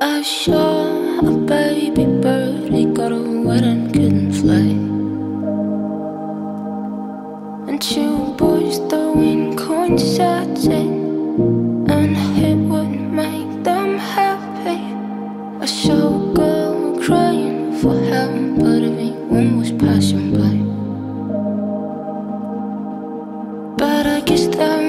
I saw a baby bird, he got wet and couldn't fly. And two boys throwing coins at it, and it would make them happy. I saw a girl crying for help, but everyone was passing by. But I guess that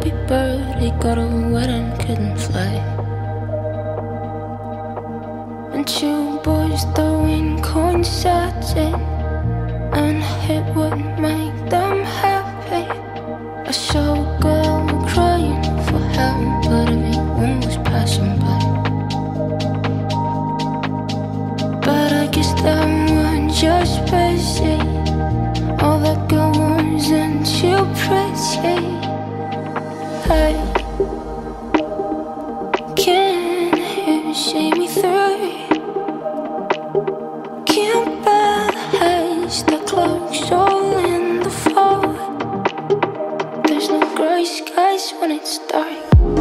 baby bird. He got wet and couldn't fly. And two boys throwing coins at it and it would make them happy. I saw see me through? Can't the all in the fall. There's no gray skies when it's dark.